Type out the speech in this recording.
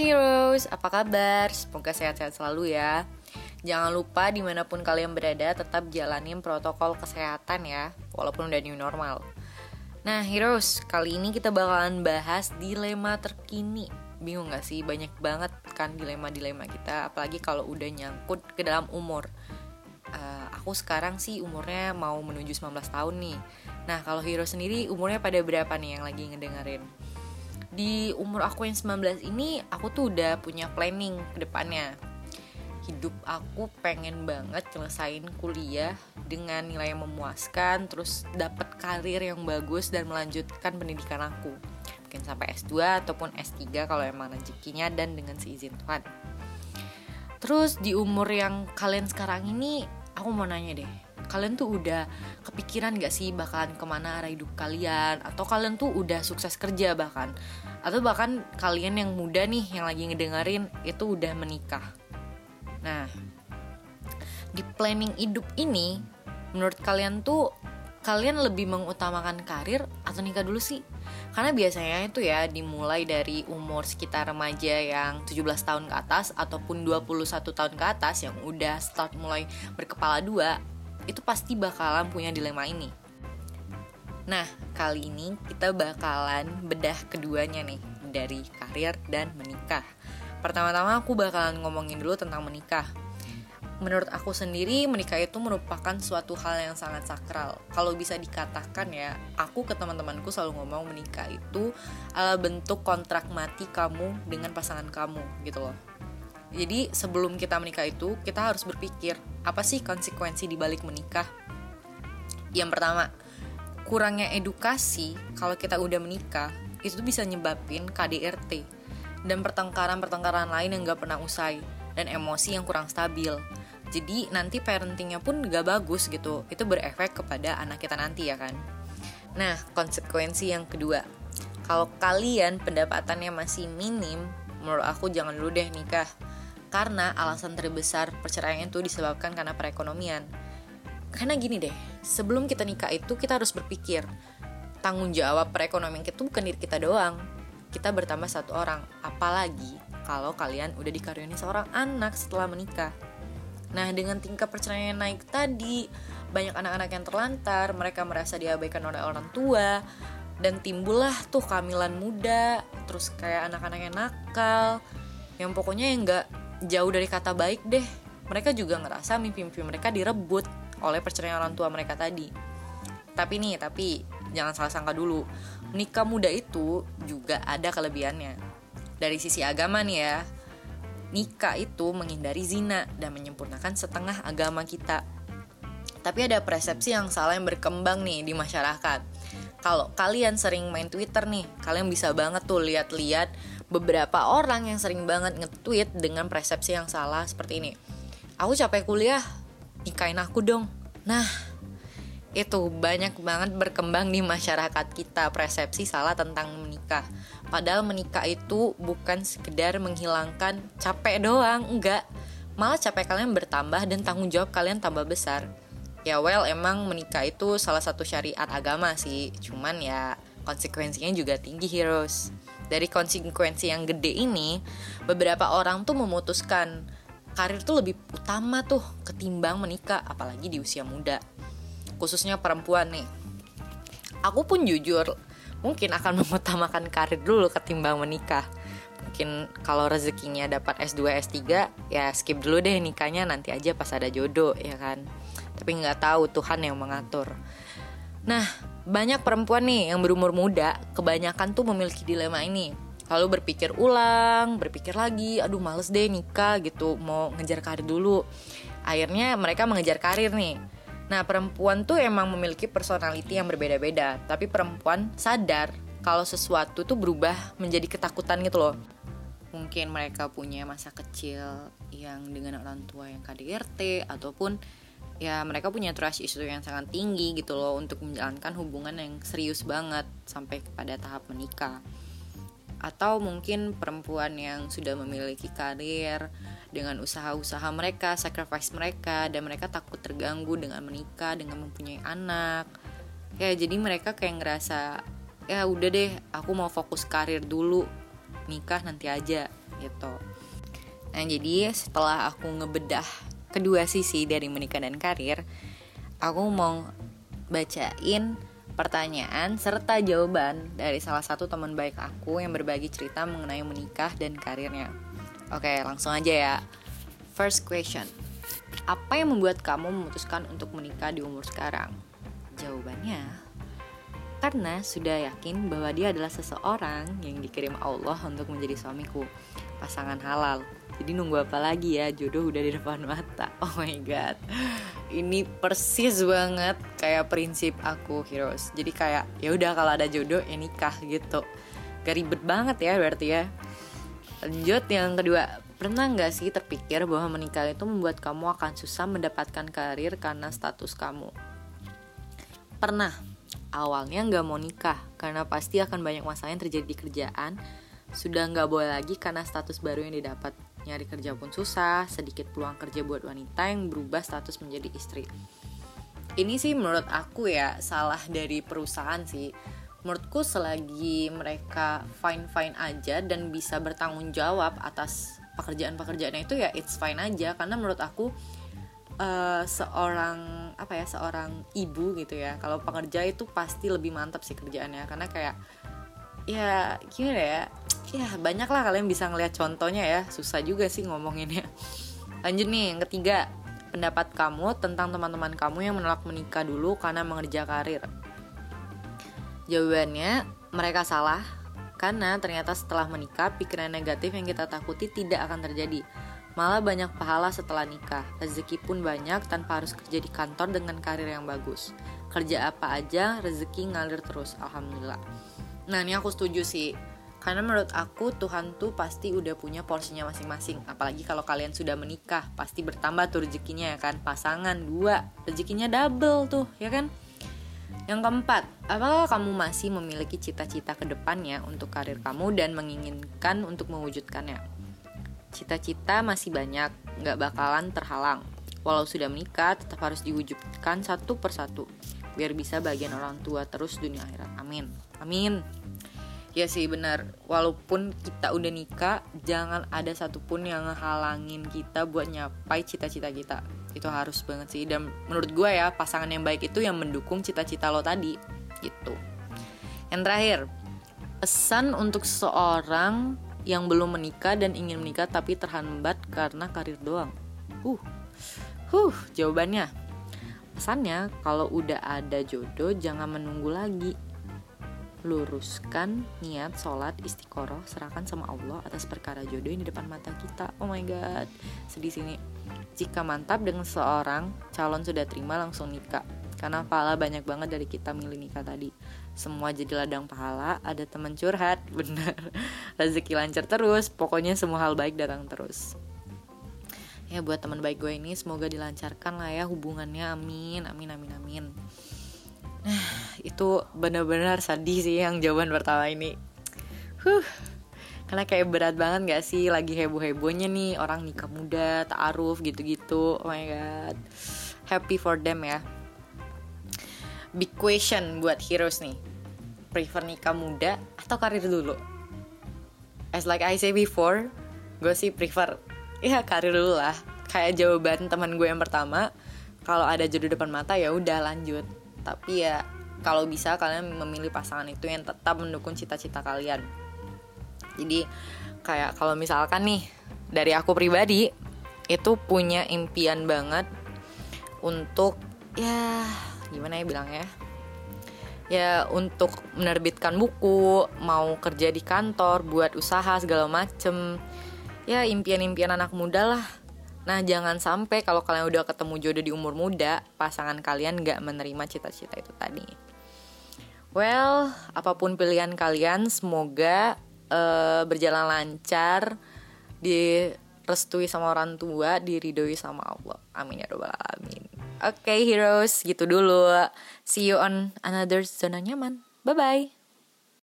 heroes, apa kabar? Semoga sehat-sehat selalu ya Jangan lupa di mana pun kalian berada tetap jalanin protokol kesehatan ya Walaupun udah new normal Nah heroes, kali ini kita bakalan bahas dilema terkini Bingung gak sih? Banyak banget kan dilema-dilema kita Apalagi kalau udah nyangkut ke dalam umur uh, Aku sekarang sih umurnya mau menuju 19 tahun nih Nah kalau hero sendiri umurnya pada berapa nih yang lagi ngedengerin? Di umur aku yang 19 ini aku tuh udah punya planning ke depannya. Hidup aku pengen banget nyelesain kuliah dengan nilai yang memuaskan terus dapat karir yang bagus dan melanjutkan pendidikan aku. Mungkin sampai S2 ataupun S3 kalau emang rezekinya dan dengan seizin Tuhan. Terus di umur yang kalian sekarang ini aku mau nanya deh kalian tuh udah kepikiran gak sih bakalan ke mana arah hidup kalian? Atau kalian tuh udah sukses kerja bahkan? Atau bahkan kalian yang muda nih yang lagi ngedengerin itu udah menikah? Nah di planning hidup ini menurut kalian tuh kalian lebih mengutamakan karir atau nikah dulu sih? Karena biasanya itu ya dimulai dari umur sekitar remaja yang 17 tahun ke atas ataupun 21 tahun ke atas yang udah start mulai berkepala dua itu pasti bakalan punya dilema ini. Nah, kali ini kita bakalan bedah keduanya nih dari karir dan menikah. Pertama-tama aku bakalan ngomongin dulu tentang menikah. Menurut aku sendiri, menikah itu merupakan suatu hal yang sangat sakral. Kalau bisa dikatakan ya, aku ke teman-temanku selalu ngomong menikah itu adalah bentuk kontrak mati kamu dengan pasangan kamu gitu loh. Jadi sebelum kita menikah itu kita harus berpikir apa sih konsekuensi di balik menikah? Yang pertama, kurangnya edukasi kalau kita udah menikah itu bisa nyebabin KDRT dan pertengkaran-pertengkaran lain yang gak pernah usai dan emosi yang kurang stabil. Jadi nanti parentingnya pun gak bagus gitu. Itu berefek kepada anak kita nanti ya kan. Nah, konsekuensi yang kedua. Kalau kalian pendapatannya masih minim, menurut aku jangan dulu deh nikah karena alasan terbesar perceraian itu disebabkan karena perekonomian. Karena gini deh, sebelum kita nikah itu kita harus berpikir tanggung jawab perekonomian kita bukan diri kita doang. Kita bertambah satu orang, apalagi kalau kalian udah dikaruniai seorang anak setelah menikah. Nah, dengan tingkat perceraian naik tadi, banyak anak-anak yang terlantar, mereka merasa diabaikan oleh orang tua, dan timbullah tuh kehamilan muda, terus kayak anak-anak yang nakal, yang pokoknya yang gak jauh dari kata baik deh. Mereka juga ngerasa mimpi-mimpi mereka direbut oleh perceraian orang tua mereka tadi. Tapi nih tapi jangan salah sangka dulu. Nikah muda itu juga ada kelebihannya. Dari sisi agama nih ya nikah itu menghindari zina dan menyempurnakan setengah agama kita. Tapi ada persepsi yang salah yang berkembang nih di masyarakat kalau kalian sering main Twitter nih, kalian bisa banget tuh lihat-lihat beberapa orang yang sering banget nge-tweet dengan persepsi yang salah seperti ini. Aku capek kuliah, nikahin aku dong. Nah, itu banyak banget berkembang di masyarakat kita persepsi salah tentang menikah. Padahal menikah itu bukan sekedar menghilangkan capek doang, enggak. Malah capek kalian bertambah dan tanggung jawab kalian tambah besar. Ya well, emang menikah itu salah satu syariat agama sih. Cuman ya konsekuensinya juga tinggi heroes. Dari konsekuensi yang gede ini beberapa orang tuh memutuskan karir tuh lebih utama tuh ketimbang menikah apalagi di usia muda. Khususnya perempuan nih. Aku pun jujur mungkin akan mengutamakan karir dulu ketimbang menikah. Mungkin kalau rezekinya dapat S2 S3 ya skip dulu deh nikahnya nanti aja pas ada jodoh ya kan tapi nggak tahu Tuhan yang mengatur. Nah banyak perempuan nih yang berumur muda kebanyakan tuh memiliki dilema ini. Lalu berpikir ulang berpikir lagi aduh males deh nikah gitu mau ngejar karir dulu. Akhirnya mereka mengejar karir nih. Nah perempuan tuh emang memiliki personality yang berbeda-beda tapi perempuan sadar kalau sesuatu tuh berubah menjadi ketakutan gitu loh. Mungkin mereka punya masa kecil yang dengan orang tua yang KDRT ataupun ya mereka punya trust issue yang sangat tinggi gitu loh untuk menjalankan hubungan yang serius banget sampai kepada tahap menikah atau mungkin perempuan yang sudah memiliki karir dengan usaha-usaha mereka, sacrifice mereka dan mereka takut terganggu dengan menikah, dengan mempunyai anak. Ya, jadi mereka kayak ngerasa ya udah deh, aku mau fokus karir dulu. Nikah nanti aja. gitu nah jadi setelah aku ngebedah kedua sisi dari menikah dan karir aku mau bacain pertanyaan serta jawaban dari salah satu teman baik aku yang berbagi cerita mengenai menikah dan karirnya. Oke langsung aja ya. First question. Apa yang membuat kamu memutuskan untuk menikah di umur sekarang? Jawabannya karena sudah yakin bahwa dia adalah seseorang yang dikirim Allah untuk menjadi suamiku, pasangan halal. Jadi nunggu apa lagi ya, jodoh udah di depan mata. Oh my god. Ini persis banget kayak prinsip aku, Heroes. Jadi kayak ya udah kalau ada jodoh ya nikah gitu. Gak ribet banget ya berarti ya. Lanjut yang kedua, pernah nggak sih terpikir bahwa menikah itu membuat kamu akan susah mendapatkan karir karena status kamu? Pernah, awalnya nggak mau nikah karena pasti akan banyak masalah yang terjadi di kerjaan sudah nggak boleh lagi karena status baru yang didapat. Nyari kerja pun susah sedikit peluang kerja buat wanita yang berubah status menjadi istri. Ini sih menurut aku ya salah dari perusahaan sih. Menurutku selagi mereka fine fine aja dan bisa bertanggung jawab atas pekerjaan-pekerjaannya itu ya it's fine aja. Karena menurut aku uh, seorang apa ya seorang ibu gitu ya kalau pekerja itu pasti lebih mantap sih kerjaannya. Karena kayak ya gimana ya? Ya banyak lah kalian bisa ngeliat contohnya ya. Susah juga sih ngomonginnya. Lanjut nih yang ketiga. Pendapat kamu tentang teman-teman kamu yang menolak menikah dulu karena mengerja karir. Jawabannya mereka salah. Karena ternyata setelah menikah pikiran negatif yang kita takuti tidak akan terjadi. Malah banyak pahala setelah nikah, rezeki pun banyak tanpa harus kerja di kantor dengan karir yang bagus. Kerja apa aja, rezeki ngalir terus, alhamdulillah. Nah ini aku setuju sih, karena menurut aku Tuhan tuh pasti udah punya porsinya masing-masing. Apalagi kalau kalian sudah menikah, pasti bertambah tuh rezekinya ya kan. Pasangan dua, rezekinya double tuh, ya kan? Yang keempat, apakah kamu masih memiliki cita-cita ke depannya untuk karir kamu dan menginginkan untuk mewujudkannya? Cita-cita masih banyak, nggak bakalan terhalang. Walau sudah menikah, tetap harus diwujudkan satu persatu, biar bisa bagian orang tua terus dunia akhirat. Amin. Amin. Ya sih benar, walaupun kita udah nikah, jangan ada satupun yang ngehalangin kita buat nyapai cita-cita kita. Itu harus banget sih. Dan menurut gue ya, pasangan yang baik itu yang mendukung cita-cita lo tadi. Gitu. Yang terakhir, pesan untuk seorang yang belum menikah dan ingin menikah tapi terhambat karena karir doang. Uh, huh, jawabannya. Pesannya, kalau udah ada jodoh jangan menunggu lagi. Luruskan niat sholat istiqoroh serahkan sama Allah atas perkara jodoh yang di depan mata kita. Oh my god, sedih sini. Jika mantap dengan seorang calon sudah terima langsung nikah. Karena pahala banyak banget dari kita milih nikah tadi semua jadi ladang pahala ada teman curhat bener rezeki lancar terus pokoknya semua hal baik datang terus ya buat teman baik gue ini semoga dilancarkan lah ya hubungannya. Amin amin amin amin. Nah itu benar-benar sedih sih yang jawaban pertama ini. Huh. Karena kayak berat banget gak sih? Lagi heboh-hebohnya nih orang nikah muda ta'aruf gitu-gitu. Oh my god. Happy for them ya. Big question buat heroes nih. Prefer nikah muda atau karir dulu? As like I say before gue sih prefer ya karir dulu lah. Kayak jawaban teman gue yang pertama kalau ada jodoh depan mata ya udah lanjut. Tapi ya kalau bisa kalian memilih pasangan itu yang tetap mendukung cita-cita kalian. Jadi kayak kalau misalkan nih dari aku pribadi itu punya impian banget untuk ya gimana ya bilangnya? Ya untuk menerbitkan buku mau kerja di kantor buat usaha segala macem ya impian-impian anak muda lah nah jangan sampai kalau kalian udah ketemu jodoh di umur muda pasangan kalian gak menerima cita-cita itu tadi well apa pun pilihan kalian semoga uh, berjalan lancar direstui sama orang tua diridoi sama Allah amin ya robbal alamin Oke okay, heroes, gitu dulu. See you on another zona nyaman. Bye bye.